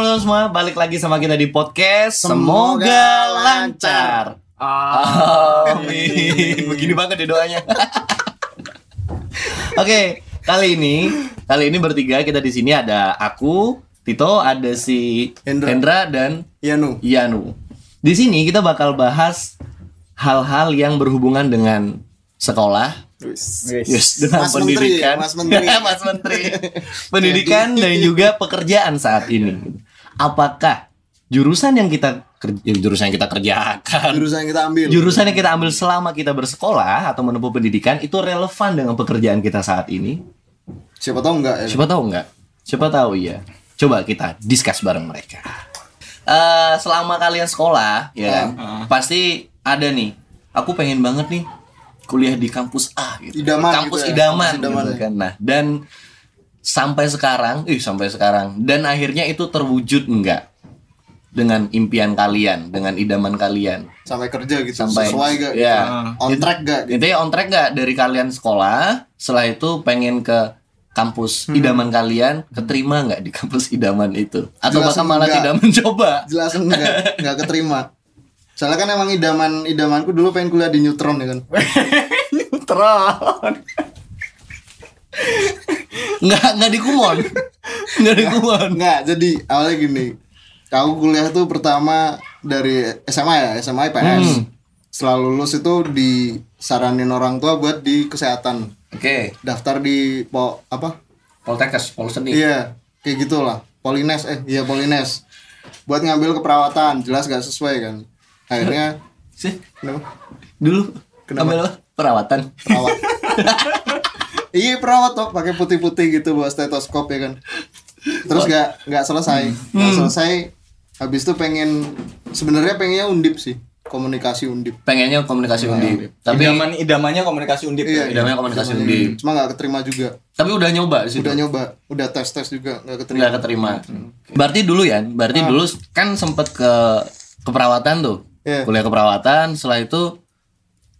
Halo teman-teman semua, balik lagi sama kita di podcast Semoga, Semoga lancar. Amin. Begini banget ya doanya. Oke, kali ini, kali ini bertiga kita di sini ada aku, Tito, ada si Hendra. dan Yanu. Yanu. Di sini kita bakal bahas hal-hal yang berhubungan dengan sekolah, Yes, dengan Mas Menteri, pendidikan, Mas Menteri. Mas Menteri. pendidikan dan juga pekerjaan saat ini. Apakah jurusan yang kita ker- ya, jurusan yang kita kerjakan, Jurusan yang kita ambil. jurusan yang kita ambil selama kita bersekolah atau menempuh pendidikan itu relevan dengan pekerjaan kita saat ini? Siapa tahu enggak ya? Siapa tahu enggak? Siapa tahu ya. Coba kita discuss bareng mereka. Eh, selama kalian sekolah, ya, Ah. pasti ada nih. Aku pengen banget nih kuliah di kampus A gitu. Idaman kampus gitu ya, idaman, kampus idaman gitu ya. kan. Nah, dan sampai sekarang, ih sampai sekarang dan akhirnya itu terwujud enggak dengan impian kalian, dengan idaman kalian. Sampai kerja gitu. Sampai Sesuai gak? Ya. On track gak? Gitu. Intinya on track gak dari kalian sekolah, setelah itu pengen ke kampus Hmm. idaman kalian, keterima nggak di kampus idaman itu? Atau Jelas bahkan malah enggak. tidak mencoba? Jelas enggak? Enggak keterima. Soalnya kan emang idaman idamanku dulu pengen kuliah di Neutron ya kan. Neutron. Nggak nggak di kumon, nggak di kumon. Enggak, jadi awalnya gini. Aku kuliah tuh pertama dari SMA ya, SMA IPS. Hmm. Setelah lulus itu disaranin orang tua buat di kesehatan. Oke, Daftar di po apa? Poltekkes, Polseni. Iya, kayak gitulah. Polines eh iya Polines. Buat ngambil keperawatan, jelas gak sesuai kan. Akhirnya Sih, kenapa? dulu Kenapa? ambil perawatan. Perawat. iya perawat tuh pakai putih-putih gitu buat stetoskop ya kan. Terus gak nggak selesai, nggak selesai. Habis itu pengen sebenarnya pengennya undip sih, komunikasi undip. Pengennya komunikasi undip, tapi idaman idamannya komunikasi undip Iya, idamanya komunikasi undip. Cuma nggak keterima juga. Tapi udah nyoba situ. Udah nyoba, udah tes tes juga nggak keterima. nggak keterima. Berarti dulu ya, berarti dulu kan sempet ke keperawatan tuh. Iya. Kuliah keperawatan, setelah itu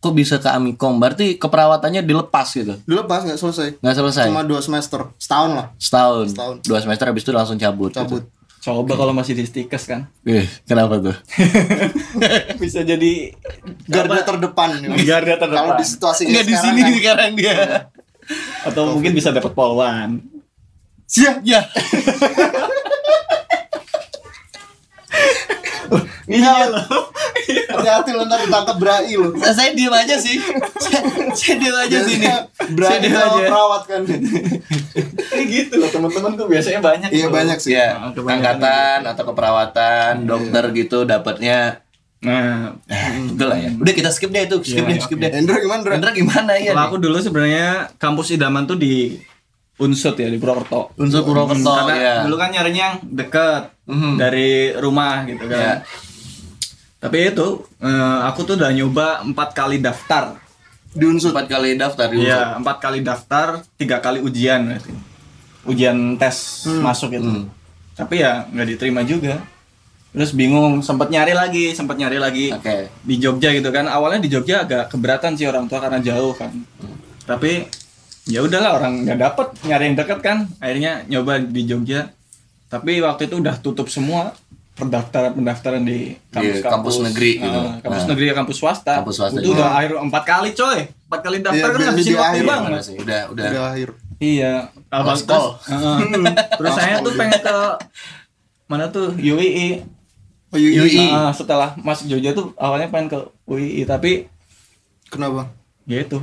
kok bisa ke Amikom? Berarti keperawatannya dilepas gitu. Dulu pas nggak selesai. nggak selesai. Cuma dua semester, setahun lah, setahun. Setahun. Dua semester habis itu langsung cabut. gitu. cabut. coba kalau masih di stikes kan Eh, kenapa tuh? bisa jadi Garda terdepan. ya. Garda terdepan. Kalau di situasi Nggak di sini kan, sekarang dia. atau mungkin bisa dapat polwan Siap ya. Iya loh. Hati-hati lo ntar ditangkap berai lo. Nah, saya diam aja sih. saya, saya diam aja sini. Saya Berai diam sama aja. perawat kan. ini gitu loh teman-teman tuh biasanya banyak Iya banyak sih. Ya, angkatan atau keperawatan, dokter gitu dapatnya nah Nah, itu lah ya. Udah kita skip deh itu, skip Iya, deh, skip deh. Hendra gimana, Dra? Hendra gimana ya? kalau aku dulu sebenarnya kampus idaman tuh di Unsut ya di Purwokerto Unsur Purwokerto karena dulu kan nyarinya yang deket Mhm. dari rumah gitu kan. Tapi itu eh, aku tuh udah nyoba empat kali daftar Di unsur. Empat kali daftar di. Iya, empat kali daftar, tiga kali ujian berarti. Ujian tes masuk itu. Hmm. Tapi ya nggak diterima juga. Terus bingung, sempat nyari lagi, sempat nyari lagi Oke. di Jogja gitu kan. Awalnya di Jogja agak keberatan sih orang tua karena jauh kan. Tapi ya udahlah orang nggak dapet nyari yang dekat kan. Akhirnya nyoba di Jogja. Tapi waktu itu udah tutup semua pendaftaran pendaftaran di kampus, kampus negeri gitu. Ah, kampus Nah. negeri ya kampus swasta. Kampus swasta Itu juga. udah akhir empat kali coy. Empat kali daftar Iya, kan ngabisin di waktu akhir banget. Sih? Udah, udah. Udah akhir. Iya. Lost terus? Heeh. terus saya tuh pengen ke mana tuh UII. Oh, iya, iya. UI. Ah, setelah masuk Jogja tuh awalnya pengen ke UII tapi Kenapa? ya itu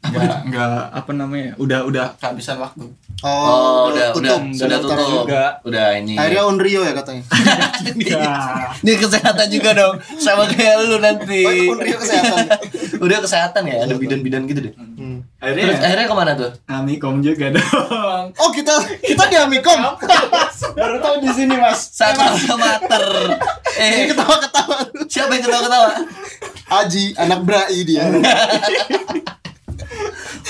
nggak nggak apa namanya udah udah kehabisan waktu Oh, udah, udah, tutup. sudah daftar tutup. juga. Udah ini. Akhirnya Unrio ya katanya. Ini kesehatan juga dong, sama kayak lu nanti. Oh, itu Unrio kesehatan. Udah kesehatan ya, ada bidan-bidan gitu deh. Hmm. akhirnya Terus akhirnya ke mana tuh? Amikom juga dong Oh kita kita di Amikom. Baru tahu di sini mas. Sama amater. Ini Eh, ketawa-ketawa. siapa yang ketawa-ketawa? Aji anak Brai dia.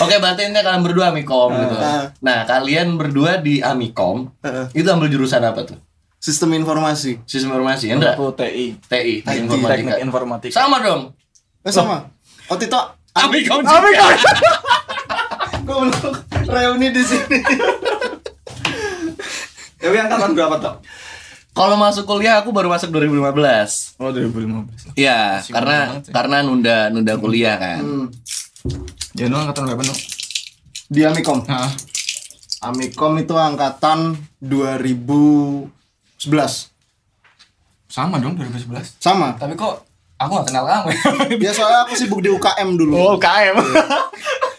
Oke, berarti ini kalian berdua Amikom gitu. Ah. Nah, kalian berdua di Amikom, Heeh. itu ambil jurusan apa tuh? Sistem informasi. Sistem informasi, ya enggak? aku TI TI, informatika. teknik informatika Sama dong. Eh sama. Oh Tito. Amikom juga. Amikom. Goblok. Reuni di sini. Tapi angkatan berapa tuh? Kalau masuk kuliah aku baru masuk 2015. Oh 2015. Iya, karena banget ya. karena nunda nunda kuliah kan. Hmm. Ya lu angkatan berapa nu? Di Amikom. Heeh. Amikom itu angkatan 2011. Sama dong 2011. Sama. Tapi kok aku gak kenal kamu. Ya soalnya aku sibuk di UKM dulu. Oh, KM.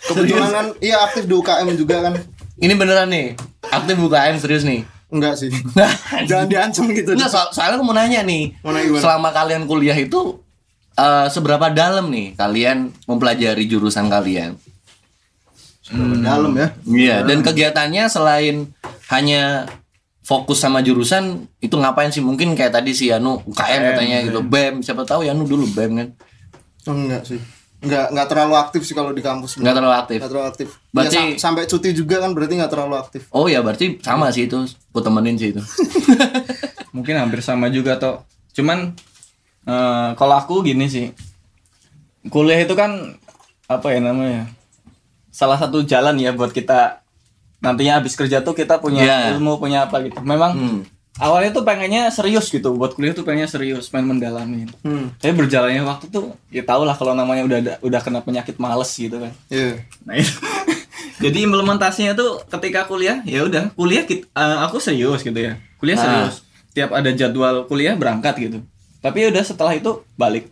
Kebetulan kan iya aktif di UKM juga kan. Ini beneran nih. Aktif UKM serius nih. Enggak sih. Jangan diancam gitu. Enggak, so- soalnya aku mau nanya nih. Mau nanya gimana? Selama kalian kuliah itu eh, seberapa dalam nih kalian mempelajari jurusan kalian? Seberapa dalam ya. Iya, dan kegiatannya selain hanya fokus sama jurusan itu ngapain sih? Mungkin kayak tadi si Yanu UKM katanya gitu, BEM, siapa tahu Yanu dulu BEM kan. Oh, enggak sih. Enggak enggak terlalu aktif sih kalau di kampus. Nggak terlalu aktif. Enggak terlalu aktif. Berarti- Ya, sa- sampai cuti juga kan berarti enggak terlalu aktif. Oh ya, berarti sama sih itu. Aku temenin sih itu. Mungkin hampir sama juga toh. Cuman eh, kalau aku gini sih. Kuliah itu kan apa ya namanya? Salah satu jalan ya buat kita nantinya habis kerja tuh kita punya Iya. ilmu, punya apa gitu. Memang Hmm. awalnya tuh pengennya serius gitu buat kuliah tuh pengennya serius pengen mendalamin Hmm. tapi berjalannya waktu tuh ya tau lah kalau namanya udah ada- udah kena penyakit males gitu kan Iya. nah itu jadi implementasinya tuh ketika kuliah ya udah kuliah kit- eh, aku serius gitu ya kuliah Ah. serius tiap ada jadwal kuliah berangkat gitu tapi udah setelah itu balik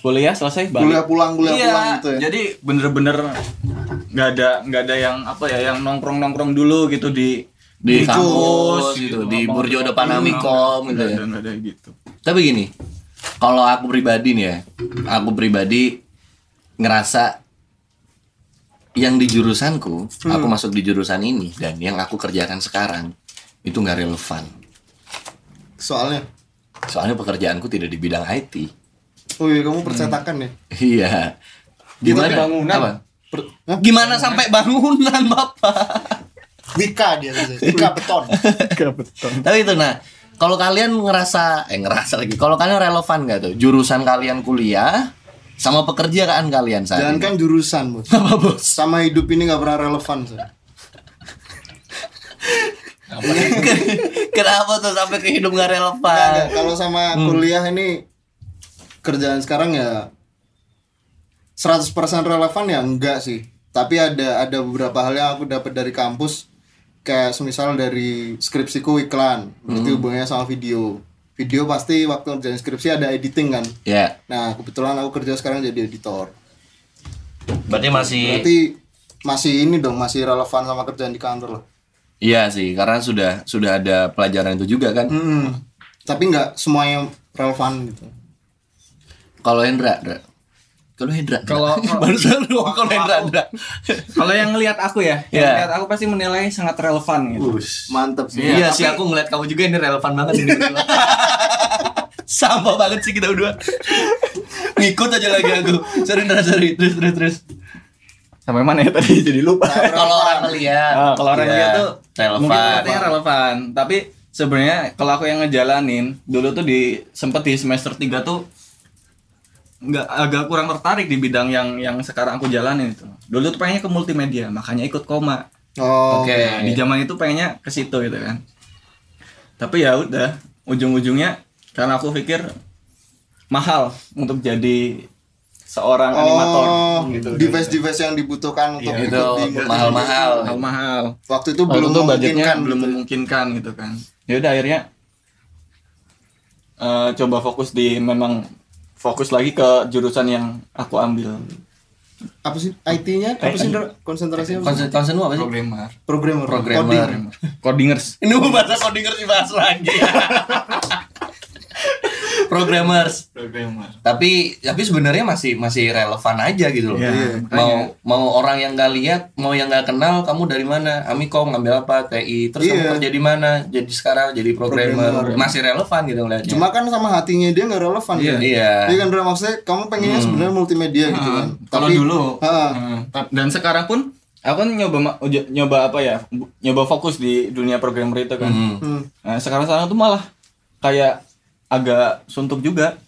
kuliah selesai balik Kuliah pulang, kuliah iya, pulang gitu ya. jadi bener-bener nggak ada nggak ada yang apa ya yang nongkrong nongkrong dulu gitu di Di Ikut, kampus gitu, di ngomong- Burjo depan Amikom gitu ya. ada, gitu Tapi gini, kalau aku pribadi nih ya, aku pribadi ngerasa yang di jurusanku, aku masuk di jurusan ini dan yang aku kerjakan sekarang itu nggak relevan. Soalnya Soalnya pekerjaanku tidak di bidang IT. Oh iya kamu percetakan ya? Iya. Gimana? bangunan. Apa? Per- Hah? Gimana sampai bangunan, Bapak? Wika dia Wika beton. Tapi itu nah, kalau kalian ngerasa eh ngerasa lagi, kalau kalian relevan nggak tuh jurusan kalian kuliah sama pekerjaan kalian saat Jangan ini? kan jurusan bos. Apa bos? Sama hidup ini nggak pernah relevan. Kenapa tuh sampai ke hidup Nggak, relevan? nggak. Kalau sama kuliah ini kerjaan sekarang ya 100% relevan ya enggak sih. Tapi ada ada beberapa hal yang aku dapat dari kampus kayak semisal dari skripsiku iklan, berarti hubungannya sama video. Video pasti waktu kerjaan skripsi ada editing kan. Ya, Nah, kebetulan aku kerja sekarang jadi editor. berarti masih Berarti masih ini dong, masih relevan sama kerjaan di kantor loh. Iya sih, karena sudah sudah ada pelajaran itu juga kan. Hmm. Tapi nggak semuanya relevan gitu. Kalau Hendra, Hendra. Kalau Hendra, Kalau- baru selalu kalau Hendra, Hendra. kalau yang ngelihat aku ya yang Iya. ngelihat aku pasti menilai sangat relevan gitu Mantap sih. Iya, Iya, sih aku ngeliat kamu juga ini relevan banget ini berdua. Sama banget sih kita berdua. Ngikut aja lagi aku. Sorry, Hendra, sorry. Terus, terus, terus. Sampai mana ya tadi jadi lupa Kalau orang ngeliat, Ah, kalau orang iya, lihat tuh relevan. mungkin katanya relevan tapi sebenarnya kalau aku yang ngejalanin dulu tuh di sempet di semester 3 tuh nggak agak kurang tertarik di bidang yang yang sekarang aku jalanin itu dulu tuh pengennya ke multimedia makanya ikut koma Oh. Oke. Nah, di zaman itu pengennya ke situ gitu kan tapi ya udah ujung-ujungnya karena aku pikir mahal untuk jadi seorang animator Oh, gitu device-device yang dibutuhkan untuk Iya, ikut itu di mahal-mahal. mahal-mahal Waktu itu Waktu belum itu memungkinkan belum gitu. memungkinkan gitu kan ya udah akhirnya eh, coba fokus di memang fokus lagi ke jurusan yang aku ambil Apa sih IT-nya? Apa sih Ndra? konsentrasinya? apa sih? Konsen konsen lu apa sih? programmer Programmer. Programmer. coding. codingers Ini mau bahasa codingers dibahas lagi. Programmers. programmer Tapi tapi sebenarnya masih masih relevan aja gitu loh. Iya, mau mau orang yang nggak lihat, mau yang nggak kenal, kamu dari mana? Amikom ngambil apa? TI. Terus kamu Iya. kerja di mana? Jadi sekarang jadi programmer. Programmer. Masih relevan gitu ngeliatnya. Cuma kan sama hatinya dia nggak relevan Iya. kan? iya. Iya kan Ndra maksudnya kamu pengennya sebenarnya multimedia gitu kan. kalau Tapi- dulu eh, dan sekarang pun aku kan nyoba nyoba apa ya nyoba fokus di dunia programmer itu kan Hmm. Hmm. nah sekarang sekarang tuh malah kayak agak suntuk juga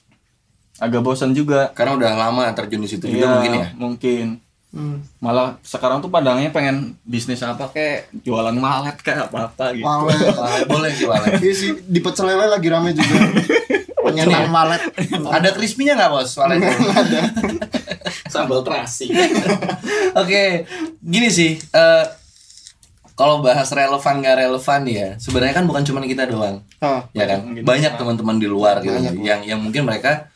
agak bosan juga Karena udah lama terjun di situ juga Iya, mungkin ya. mungkin Hmm. Malah sekarang tuh pandangnya pengen bisnis apa kayak jualan malet kayak apa-apa gitu. Walet. Wah, boleh sih Walet. Iya sih di pecel lele lagi rame juga. Penyandang malet. Ada crispy-nya nggak bos? Walet. Sambal terasi. Oke, gini sih. eh, kalau bahas relevan nggak relevan ya, sebenarnya kan bukan cuma kita doang, Hah. ya kan? Mungkin Banyak teman-teman di luar gitu, Banyak. yang yang mungkin mereka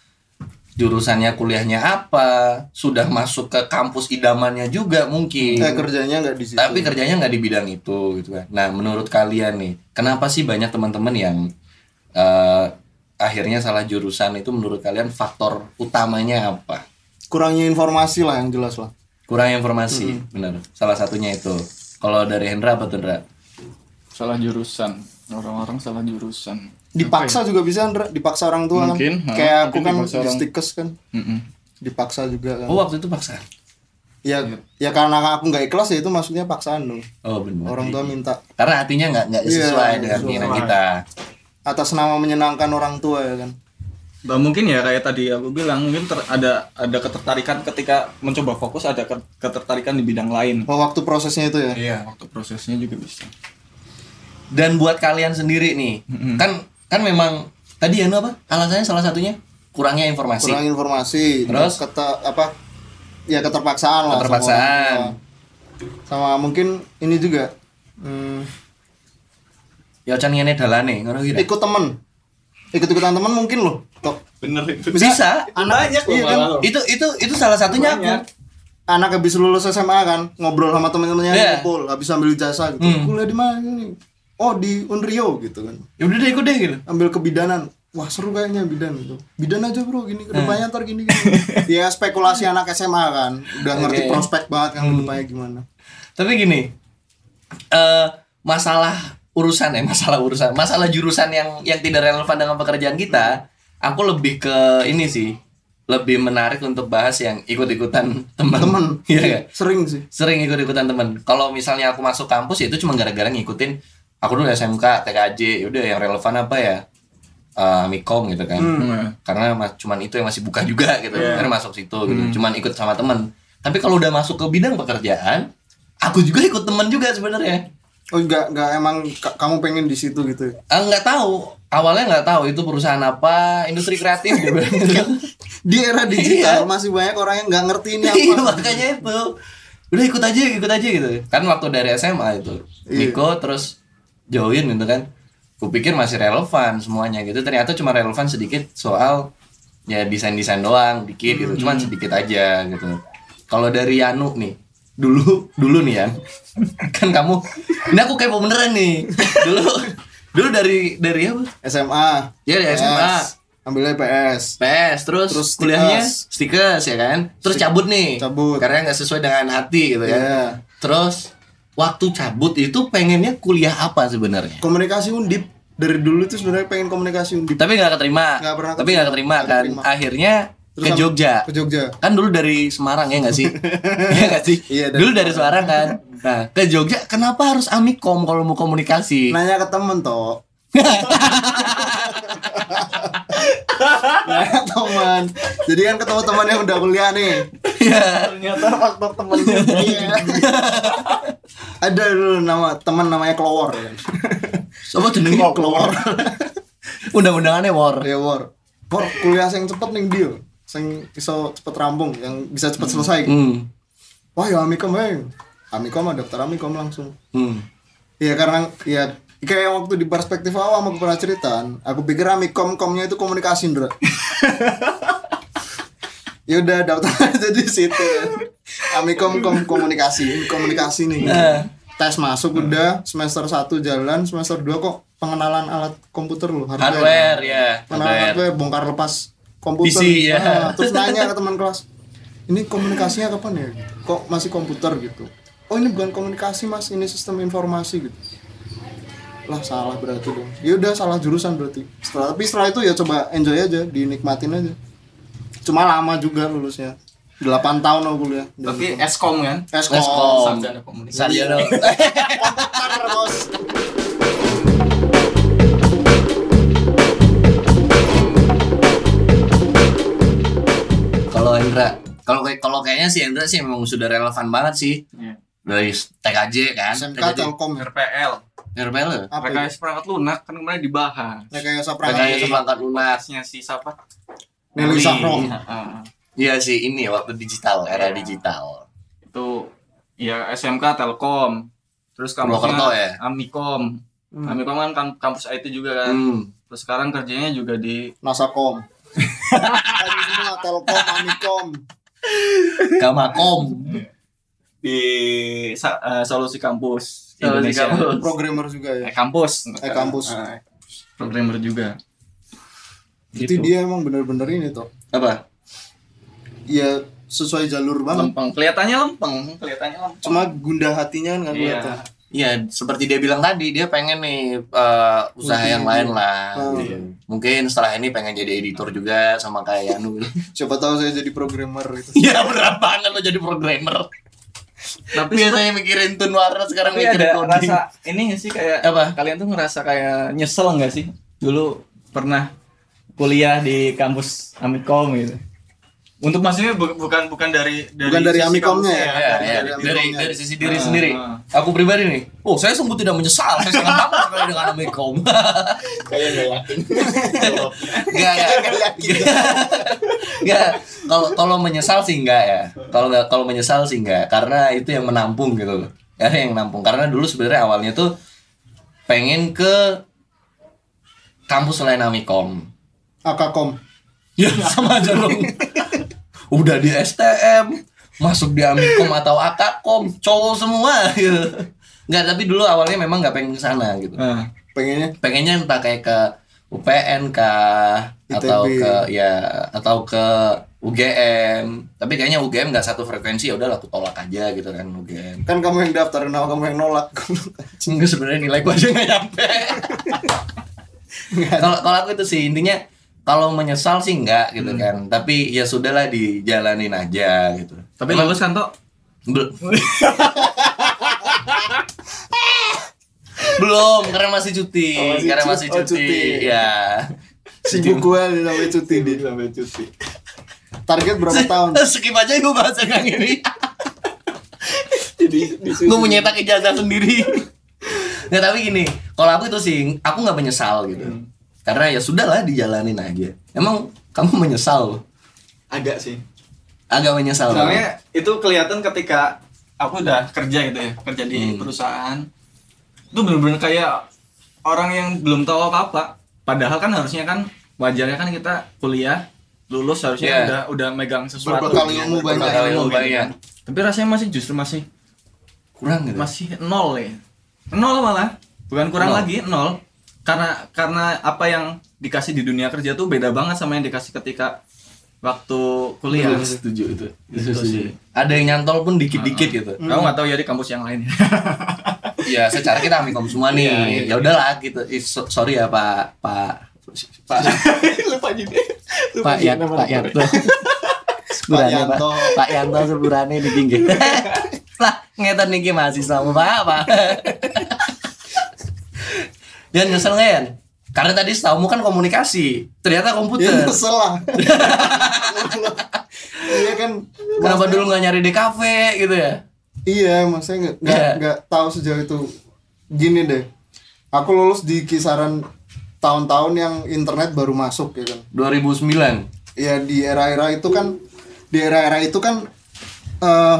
jurusannya kuliahnya apa, sudah masuk ke kampus idamannya juga mungkin. Eh kerjanya nggak di situ. Tapi kerjanya nggak di bidang itu gitu kan. Nah, menurut kalian nih, kenapa sih banyak teman-teman yang eh, akhirnya salah jurusan itu menurut kalian faktor utamanya apa? kurangnya informasi lah yang jelas lah. Kurang informasi, benar. Salah satunya itu. Kalau dari Hendra apa tuh, Hendra? salah jurusan. Orang-orang salah jurusan. Dipaksa juga bisa Andra, dipaksa orang tua Mungkin, kan. ha, Kayak aku kan stikes kan, Mm-mm. dipaksa juga kan. Oh, waktu itu paksa. Ya, ya karena aku nggak ikhlas ya itu maksudnya paksaan dong. Oh, benar. Orang tua minta Karena hatinya nggak nggak Iya, sesuai dengan sesuai. keinginan kita. atas nama menyenangkan orang tua ya kan. Bah, mungkin ya kayak tadi aku bilang mungkin ter- ada ada ketertarikan ketika mencoba fokus ada ke- ketertarikan di bidang lain. Oh, waktu prosesnya itu ya. Iya, waktu prosesnya juga bisa. Dan buat kalian sendiri nih, kan kan memang tadi ya apa? Alasannya salah satunya kurangnya informasi. Kurang informasi. Terus? kata apa? Ya keterpaksaan lah. sama Keterpaksaan. tua. Sama, mungkin ini juga hmm, Ya ocan ngene dalane, ngono ikut temen ikut-ikutan temen mungkin loh Tok. Bener itu. Bisa. anak Banyak iya kan? Itu itu itu salah satunya Banyak. aku. anak habis lulus SMA kan ngobrol sama temen-temennya Iya. ngumpul habis ambil jasa gitu Hmm. kuliah di mana nih oh di Unrio gitu kan Ya udah deh ikut deh gitu. ambil kebidanan wah seru kayaknya bidan gitu bidan aja bro gini ke depannya ntar gini gini ya spekulasi anak SMA kan udah ngerti Oke. prospek banget kan ke depannya gimana Tapi gini, eh masalah urusan ya, masalah urusan, masalah jurusan yang yang tidak relevan dengan pekerjaan kita, aku lebih ke ini sih, lebih menarik untuk bahas yang ikut-ikutan teman. temen Iya nggak? sering sih Sering ikut-ikutan teman. Kalau misalnya aku masuk kampus ya itu cuma gara-gara ngikutin aku dulu SMK, TKJ, udah yang relevan apa ya? Eh, Mikom gitu kan. Hmm. Karena mas, cuman itu yang masih buka juga gitu. Iya. Karena masuk situ gitu. Cuman ikut sama teman. Tapi kalau udah masuk ke bidang pekerjaan, aku juga ikut teman juga sebenarnya. Oh enggak enggak emang ka- kamu pengen di situ gitu ya? Ah, nggak tahu. Awalnya nggak tahu itu perusahaan apa, industri kreatif gitu. di era digital Iya. masih banyak orang yang nggak ngerti ini apa Iya makanya itu. Udah ikut aja, ikut aja gitu. Kan waktu dari SMA itu, Iya. Niko terus join gitu kan. Kupikir masih relevan semuanya gitu. Ternyata cuma relevan sedikit soal ya desain-desain doang, dikit gitu. Cuman sedikit aja gitu. Kalau dari Yanu nih, dulu dulu nih ya. kan kamu ini aku kepo beneran nih. Dulu dulu dari dari apa? SMA Ya dari SMA. PS. ambilnya PS PS terus, Terus kuliahnya stikers. ya kan terus cabut nih Cabut. karena nggak sesuai dengan hati gitu kan Iya. terus waktu cabut itu pengennya kuliah apa sebenarnya komunikasi undip dari dulu tuh sebenarnya pengen komunikasi undip tapi nggak keterima Nggak pernah tapi nggak keterima Nggak kan keterima. akhirnya Terus ke Jogja. Ke Jogja. Kan dulu dari Semarang ya nggak sih? Iya nggak sih? Iya, dari dulu dari Semarang kan. Nah ke Jogja kenapa harus amikom kalau mau komunikasi? Nanya ke temen toh nanya teman jadi kan ketemu teman yang udah kuliah nih. Iya. Ternyata faktor temennya. Iya. ada dulu nama teman namanya Clower kan Coba jenenge? Clower undang-undangannya war. Ya war. War kuliah yang cepet nih dia sing iso cepet rampung yang bisa cepet selesai hmm. wah ya amikom eh amikom ada daftar amikom langsung Hmm. Iya karena ya kayak waktu di perspektif awam aku pernah cerita, aku pikir amikom komnya itu komunikasi, Ndra. ya udah daftar aja di situ. Amikom kom komunikasi, komunikasi nih. Eh. Tes masuk udah semester 1 jalan, semester 2 kok pengenalan alat komputer loh, hardware ya Pengenalan hardware hardware, bongkar lepas komputer. PC, ya. Ah, terus nanya ke teman kelas, ini komunikasinya kapan ya? Kok masih komputer gitu? Oh ini bukan komunikasi mas, ini sistem informasi gitu. Lah salah berarti dong. Ya udah salah jurusan berarti. Setelah tapi setelah itu ya coba enjoy aja, dinikmatin aja. Cuma lama juga lulusnya. 8 tahun aku kuliah. Tapi Eskom kan? Eskom. Eskom. Sarjana komunikasi. Sarjana Komputer, bos. Hendra, Kalau kayak kalau kayaknya si Hendra sih memang sudah relevan banget sih Iya. dari TKJ kan. SMK TKJ. Telkom ya. RPL RPL ya? Apa rekayasa perangkat lunak kan kemarin dibahas Rekayasa perangkat seperangkat lunak. Podcastnya si siapa Nelly. Sahro. Iya, ah. Iya sih ini waktu digital, era Iya. digital. itu ya SMK Telkom terus kampusnya ya? Amikom Hmm. Amikom kan kam- kampus IT juga kan Hmm. terus sekarang kerjanya juga di Nasakom. Telkom, Amikom. Kamakom. di sa- eh, solusi kampus Solusi Indonesia kampus. Programmer juga ya. eh, kampus Eh, kampus. Eh, programmer juga Itu Gitu. dia emang bener-bener ini tuh. Apa? Ya sesuai jalur banget. lempeng kelihatannya lempeng kelihatannya lempeng Cuma gundah hatinya kan nggak iya kelihatan. Iya, seperti dia bilang tadi, dia pengen nih eh, usaha Mungkin. yang lain lah. Oh. Gitu. Mungkin setelah ini pengen jadi editor juga sama kayak Yanu. Siapa tahu saya jadi programmer gitu. Iya berat banget lo jadi programmer. tapi Biasanya mikirin tune warna sekarang mikirin ada coding. rasa ini nggak sih kayak Apa? kalian tuh ngerasa kayak nyesel nggak sih dulu pernah kuliah di kampus Amikom gitu untuk maksudnya bu- bukan bukan dari, dari Bukan dari sisi Amikomnya ya? Ya, ya, Dari dari, Amikomnya. dari sisi diri Ah, sendiri. ah. Aku pribadi nih, oh saya sungguh tidak menyesal, saya sangat bangga sekali dengan Amikom. kayak nggak yakin Enggak, enggak. Enggak. Kalau kalau menyesal sih enggak ya. Kalau enggak kalau menyesal sih enggak karena itu yang menampung gitu loh. Karena yang menampung karena dulu sebenarnya awalnya tuh pengen ke kampus selain Amikom. Akakom. Ya sama aja dong. Udah di STM, masuk di Amikom atau Akakom, cowok semua gitu. Enggak, tapi dulu awalnya memang nggak pengen ke sana gitu. nah, Pengennya? Pengennya entah kayak ke UPN kah atau ke ya atau ke UGM tapi kayaknya UGM nggak satu frekuensi ya udahlah aku tolak aja gitu kan UGM kan kamu yang daftar, kenapa kamu yang nolak? Enggak sebenarnya nilai gua aja nggak nyampe. Kalau kalau aku itu sih intinya kalau menyesal sih enggak gitu kan. Tapi ya sudahlah dijalanin aja gitu. Tapi lulus kan toh Bel- belum karena masih cuti. Oh, masih karena masih oh, cuti, cuti. ya. Sibuk gue sampai cuti dia. sampai cuti. Target berapa tahun? skip aja gue bahas yang ini. Jadi gue menyetak ijazah sendiri. Nggak tapi gini. Kalau aku itu sih aku nggak menyesal gitu karena ya sudahlah dijalanin aja emang kamu menyesal agak sih agak menyesal soalnya itu kelihatan ketika aku udah kerja gitu ya kerja di Hmm. perusahaan itu bener-bener kayak orang yang belum tahu apa-apa padahal kan harusnya kan wajarnya kan kita kuliah lulus harusnya Iya. udah udah megang sesuatu Berbekal gitu ya. ilmu banyak. Berbekal Ilmu gitu banyak. kan. tapi rasanya masih justru masih kurang gitu masih nol ya nol malah bukan kurang Nol. lagi nol karena karena apa yang dikasih di dunia kerja tuh beda banget sama yang dikasih ketika waktu kuliah. Setuju itu. Itu sih. ada yang nyantol pun dikit-dikit gitu. Kamu nggak tahu ya di kampus yang lain. Ya secara kita amikom semua nih. Iya, iya. ya udahlah gitu. So- sorry ya pak pak pak. Lupa juga. Pak ya pak Yanto. Pak Yanto. Pak. Yanto sepurane di pinggir. Lah ngeten niki mahasiswa pak pak dan nyesel nggak Yan? Karena tadi setahumu kan komunikasi, ternyata Ya komputer. nyesel lah. Iya kan. Kenapa maksudnya- dulu nggak nyari di kafe gitu ya? Iya, maksudnya nggak nggak Iya. nggak tahu sejauh itu. Gini deh, aku lulus di kisaran tahun-tahun yang internet baru masuk ya kan. 2009. Ya di era-era itu kan, di era-era itu kan eh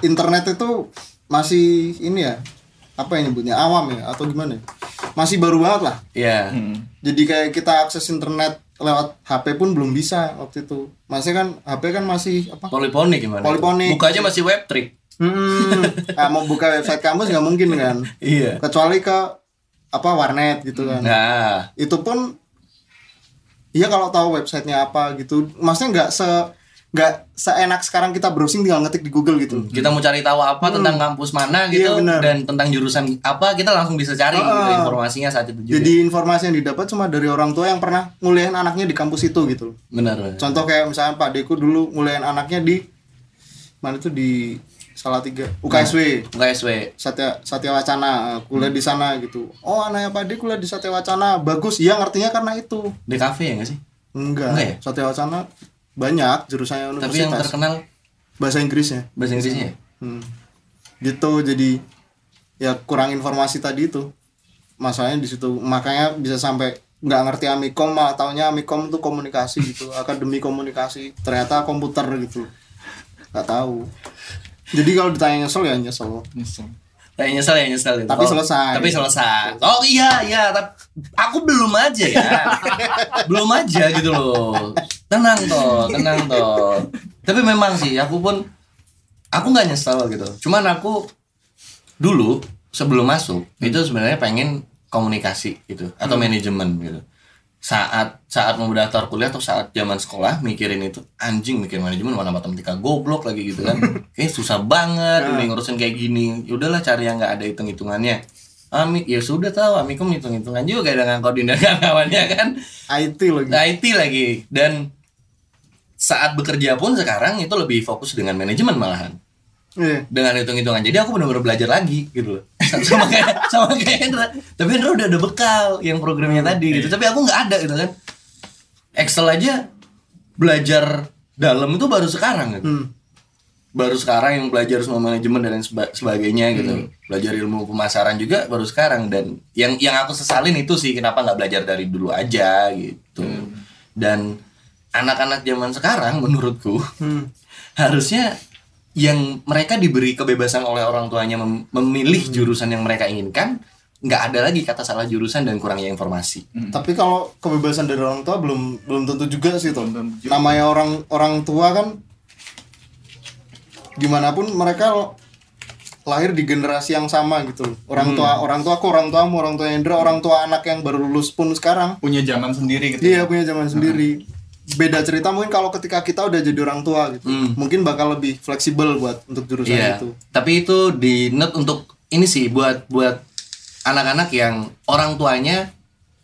internet itu masih ini ya, apa yang nyebutnya awam ya atau gimana? ya? Masih baru banget lah. Iya. Jadi kayak kita akses internet lewat HP pun belum bisa waktu itu. Masih kan HP kan masih apa? Poliponik gimana? Poliponik. Buka aja masih web trick. Hmm, ah, mau buka website kampus nggak mungkin kan? Iya. Kecuali ke apa warnet gitu kan. Nah, Itu pun Iya kalau tahu websitenya apa gitu, maksudnya nggak se nggak seenak sekarang kita browsing tinggal ngetik di Google gitu. kita mau cari tahu apa tentang kampus mana gitu Iya, benar. dan tentang jurusan apa kita langsung bisa cari gitu, Ah. informasinya saat itu juga. Jadi informasi yang didapat cuma dari orang tua yang pernah nguliahin anaknya di kampus itu gitu. benar. benar. Contoh kayak misalnya Pak Deku dulu nguliahin anaknya di mana itu di Salatiga, UKSW. UKSW. Satya Satya Wacana eh, kuliah di sana gitu. Oh, anaknya Pak Ade kuliah di Satya Wacana. Bagus. Iya, ngertinya karena itu. Di kafe ya nggak sih? Enggak. Enggak ya? Satya Wacana banyak jurusannya Tapi yang universitas terkenal bahasa Inggrisnya bahasa Inggrisnya. ya? Hmm. Gitu jadi ya kurang informasi tadi itu. Masalahnya di situ makanya bisa sampai nggak ngerti Amikom malah taunya Amikom itu komunikasi gitu, akademi komunikasi. Ternyata komputer gitu. nggak tahu. Jadi kalau ditanya nyesel ya nyesel. Kayak nyesel ya nyesel itu. Tapi Oh, selesai. Tapi selesai. Oh iya iya, tapi aku belum aja ya. belum aja gitu loh. Tenang toh, tenang toh. Tapi memang sih aku pun aku nggak nyesel gitu. Cuman aku dulu sebelum masuk itu sebenarnya pengen komunikasi gitu atau manajemen gitu. Saat saat mau daftar kuliah atau saat zaman sekolah mikirin itu anjing mikir manajemen mana matematika goblok lagi gitu kan. Kayak susah banget ini ngurusin kayak gini. Ya udahlah cari yang nggak ada hitung-hitungannya. Amik ya sudah tahu Amikom hitung-hitungan juga dengan koordinat kawannya kan. IT lagi. IT lagi dan saat bekerja pun sekarang itu lebih fokus dengan manajemen malahan Iya. dengan hitung-hitungan. Jadi aku benar-benar belajar lagi gitu loh. Sama kayak sama kayak Hendra. Tapi Hendra udah ada bekal yang programnya tadi gitu. Tapi aku nggak ada gitu kan. Excel aja belajar dalam itu baru sekarang gitu. Hmm. baru sekarang yang belajar semua manajemen dan seba- sebagainya gitu. Belajar ilmu pemasaran juga baru sekarang. Dan yang yang aku sesalin itu sih kenapa nggak belajar dari dulu aja gitu. Dan anak-anak zaman sekarang menurutku Hmm. harusnya yang mereka diberi kebebasan oleh orang tuanya mem- memilih jurusan yang mereka inginkan nggak ada lagi kata salah jurusan dan kurangnya informasi. Tapi kalau kebebasan dari orang tua belum belum tentu juga sih tuh. Namanya orang orang tua kan gimana pun mereka lahir di generasi yang sama gitu. Orang tua orang tua aku orang tuamu orang tua Hendra orang tua anak yang baru lulus pun sekarang. Punya zaman sendiri gitu dia punya zaman sendiri. Beda cerita mungkin kalau ketika kita udah jadi orang tua gitu. Hmm. Mungkin bakal lebih fleksibel buat untuk jurusan Iya. itu. Tapi itu di note untuk ini sih buat buat anak-anak yang orang tuanya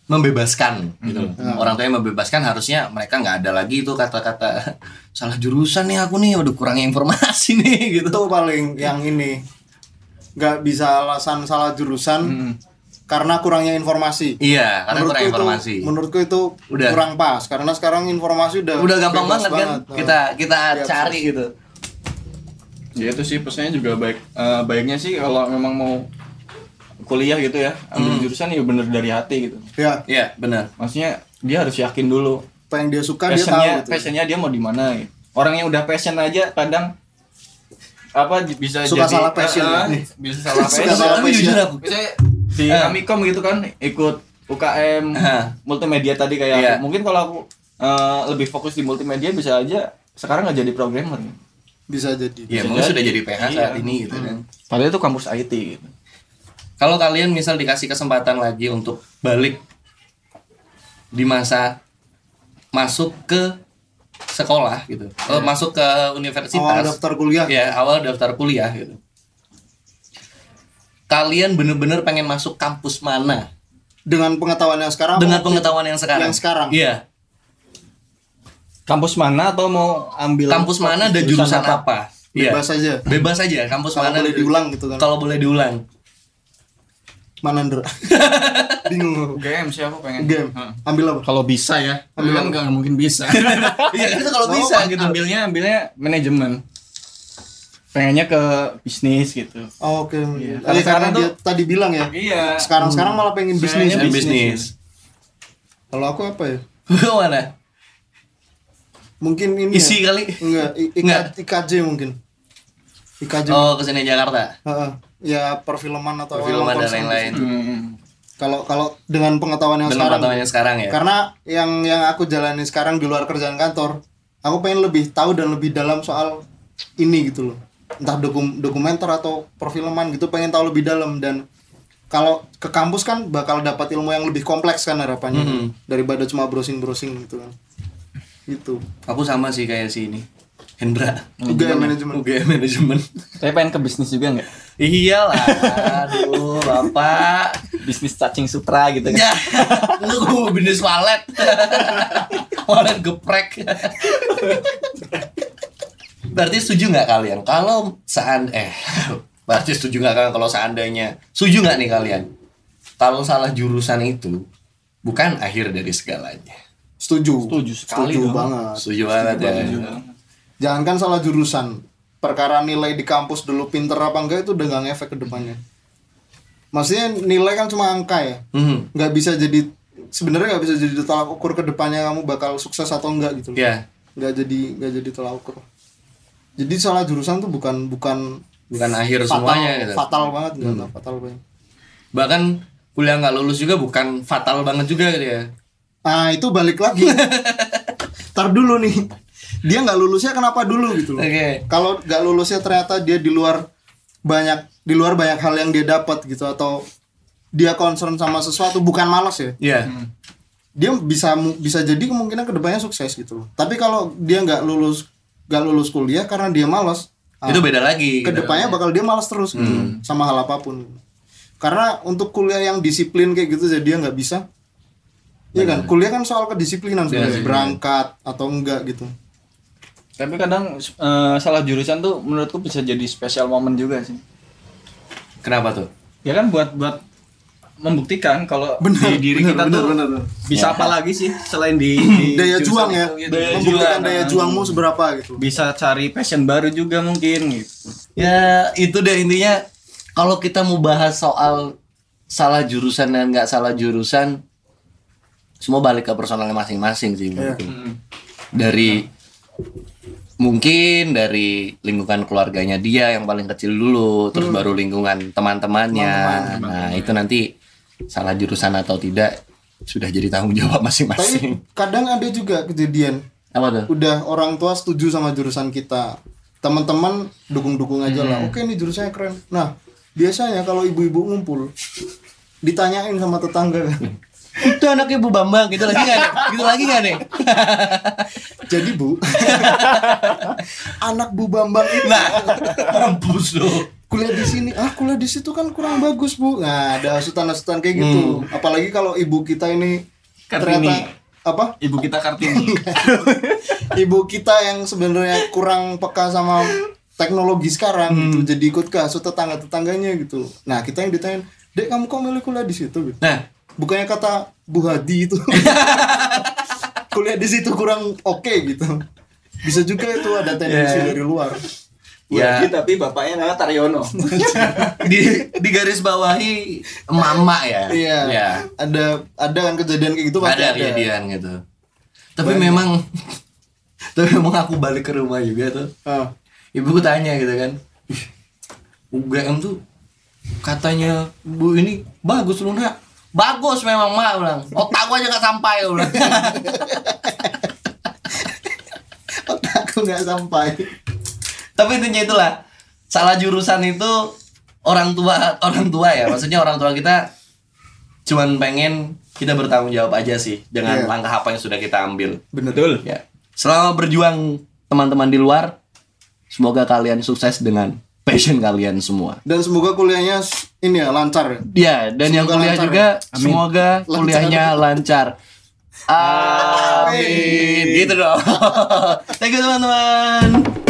membebaskan gitu. Orang tuanya membebaskan harusnya mereka nggak ada lagi itu kata-kata salah jurusan nih aku nih udah kurangnya informasi nih gitu. Itu paling yang ini nggak bisa alasan salah jurusan karena kurangnya informasi. Iya, karena kurang itu, informasi. menurutku itu Udah. kurang pas karena sekarang informasi udah Udah gampang bebas banget, kan Nah, kita kita Iya, cari gitu. ya itu sih pesannya juga baik eh, baiknya sih kalau memang mau kuliah gitu ya ambil jurusan ya bener dari hati gitu ya Iya, benar. maksudnya dia harus yakin dulu apa yang dia suka dia tahu passionnya gitu. passionnya dia mau di mana gitu. orang yang udah passion aja kadang apa bisa Suka jadi salah passion, Eh, ya. eh, bisa salah Suka passion salah Tapi passion. jujur aku. Misalnya di Eh. Amikom gitu kan ikut UKM Hah. multimedia tadi kayak Iya. aku. mungkin kalau aku eh, lebih fokus di multimedia bisa aja sekarang nggak jadi programmer bisa jadi Iya, Bisa mungkin jadi. sudah jadi PH saat Iya. ini gitu kan. padahal itu kampus IT gitu Kalau kalian misal dikasih kesempatan lagi untuk balik di masa masuk ke sekolah gitu, oh, masuk ke universitas, awal daftar kuliah ya awal daftar kuliah gitu. Kalian bener-bener pengen masuk kampus mana dengan pengetahuan yang sekarang dengan pengetahuan yang sekarang? yang sekarang. Iya. kampus mana atau mau ambil Kampus mana dan jurusan apa? Iya. bebas aja Bebas aja. Kampus kalau mana? boleh diulang gitu kan Kalau boleh diulang. mana Ndra bingung. UGM sih aku pengen game Hah. ambil apa Kalau bisa ya, Ambil kan nggak mungkin bisa. Iya kan itu kalau bisa gitu. ambilnya ambilnya manajemen pengennya ke bisnis gitu oh, oke Iya. Tadi Karena karena dia tadi bilang ya iya sekarang sekarang malah pengen bisnis Yang bisnis. bisnis. kalau aku apa ya Mana? mungkin ini Isi ya. kali. enggak Enggak. IKJ mungkin IKJ Oh, ke sini Jakarta. Heeh. ya perfilman atau Perfilman dan lain-lain. Hmm. kalau kalau dengan pengetahuan yang Dengan sekarang pengetahuan yang sekarang ya. karena yang yang aku jalani sekarang di luar kerjaan kantor aku pengen lebih tahu dan lebih dalam soal ini gitu loh entah dokum dokumenter atau perfilman gitu pengen tahu lebih dalam dan kalau ke kampus kan bakal dapat ilmu yang lebih kompleks kan harapannya Mhm. daripada cuma browsing browsing gitu kan gitu Aku sama sih kayak si ini. Hendra. juga manajemen UGM manajemen. Saya pengen ke bisnis juga nggak? Iyalah, aduh, Bapak. Bisnis cacing sutra gitu kan. Ya, lu gue bisnis walet. walet geprek. Berarti setuju nggak kalian kalau seand eh berarti setuju nggak kalian kalau seandainya setuju nggak nih kalian kalau salah jurusan itu bukan akhir dari segalanya. Setuju. Setuju sekali Setuju dong. banget. Setuju banget ya. Jangankan salah jurusan, perkara nilai di kampus dulu pinter apa enggak itu udah nggak ngefek ke depannya. Maksudnya nilai kan cuma angka ya, Hmm. nggak bisa jadi sebenarnya nggak bisa jadi tolak ukur ke depannya kamu bakal sukses atau enggak gitu. loh. Ya, Nggak jadi nggak jadi tolak ukur. Jadi salah jurusan tuh bukan bukan bukan akhir fatal, semuanya gitu. fatal banget nggak fatal banget. Bahkan kuliah nggak lulus juga bukan fatal banget juga gitu ya. Nah itu balik lagi. Tar dulu nih, dia nggak lulusnya kenapa dulu gitu loh. Oke. kalau nggak lulusnya ternyata dia di luar banyak di luar banyak hal yang dia dapat gitu atau dia concern sama sesuatu bukan malas ya Iya. dia bisa bisa jadi kemungkinan ke depannya sukses gitu loh tapi kalau dia nggak lulus nggak lulus kuliah karena dia malas ah, Itu beda lagi. gitu. ke depannya bakal dia malas terus gitu. Sama hal apa pun. Karena untuk kuliah yang disiplin kayak gitu jadi dia nggak bisa. Iya kan? Kuliah kan soal kedisiplinan sebenarnya. Berangkat atau enggak gitu. Tapi kadang eh, salah jurusan tuh menurutku bisa jadi spesial momen juga sih. Kenapa tuh? Ya kan buat buat membuktikan kalau Benar, di diri benar, kita benar, tuh benar, benar. bisa apa lagi sih selain di, di daya juang ya itu gitu. membuktikan daya Nah, juangmu seberapa gitu Bisa cari passion baru juga mungkin gitu. Ya itu deh intinya kalau kita mau bahas soal salah jurusan dan nggak salah jurusan semua balik ke personalnya masing-masing sih menurutku. Dari mungkin dari lingkungan keluarganya dia yang paling kecil dulu, terus baru lingkungan teman-temannya. Nah, itu nanti salah jurusan atau tidak sudah jadi tanggung jawab tapi masing-masing. kadang ada juga kejadian Apa tuh? udah orang tua setuju sama jurusan kita teman-teman dukung-dukung aja lah oke nih jurusannya keren nah biasanya kalau ibu-ibu ngumpul ditanyain sama tetangga kan Itu anak ibu Bambang gitu lagi nggak nih? Gitu lagi nggak nih? jadi bu anak bu bambang itu Nah, mampus. Kuliah di sini. Ah kuliah di situ kan kurang bagus bu. Nah ada asutan-asutan kayak gitu. Apalagi kalau ibu kita ini Kartini. ternyata apa? Ibu kita Kartini. ibu kita yang sebenarnya kurang peka sama teknologi sekarang gitu jadi ikut ke asut tetangga tetangganya gitu. Nah kita yang ditanya dek kamu kok milih kuliah di situ? Gitu. Nah, bukannya kata Bu Hadi itu. Kuliah di situ kurang oke gitu. Bisa juga itu ada tendensi Ya. dari luar ya tapi bapaknya namanya Taryono. di di garis bawahi mama ya. iya Ya. ada ada kan kejadian kayak gitu pasti Ada ada, kejadian gitu. Tapi memang tapi memang aku balik ke rumah juga tuh. Ah, Ibuku tanya gitu kan. "Ih, UGM tuh katanya Bu ini bagus lu nak. Bagus memang mak bilang. Otak gua aja gak sampai bilang. aku nggak sampai Tapi intinya itulah salah jurusan itu orang tua orang tua ya. Maksudnya orang tua kita cuman pengen kita bertanggung jawab aja sih dengan Iya. langkah apa yang sudah kita ambil. Betul. Ya. Selama berjuang teman-teman di luar, semoga kalian sukses dengan passion kalian semua. dan semoga kuliahnya ini ya lancar ya Ya, dan yang Semoga kuliah lancar juga Amin. semoga Lancar. kuliahnya lancar. Amin. Gitu dong. Thank you teman-teman.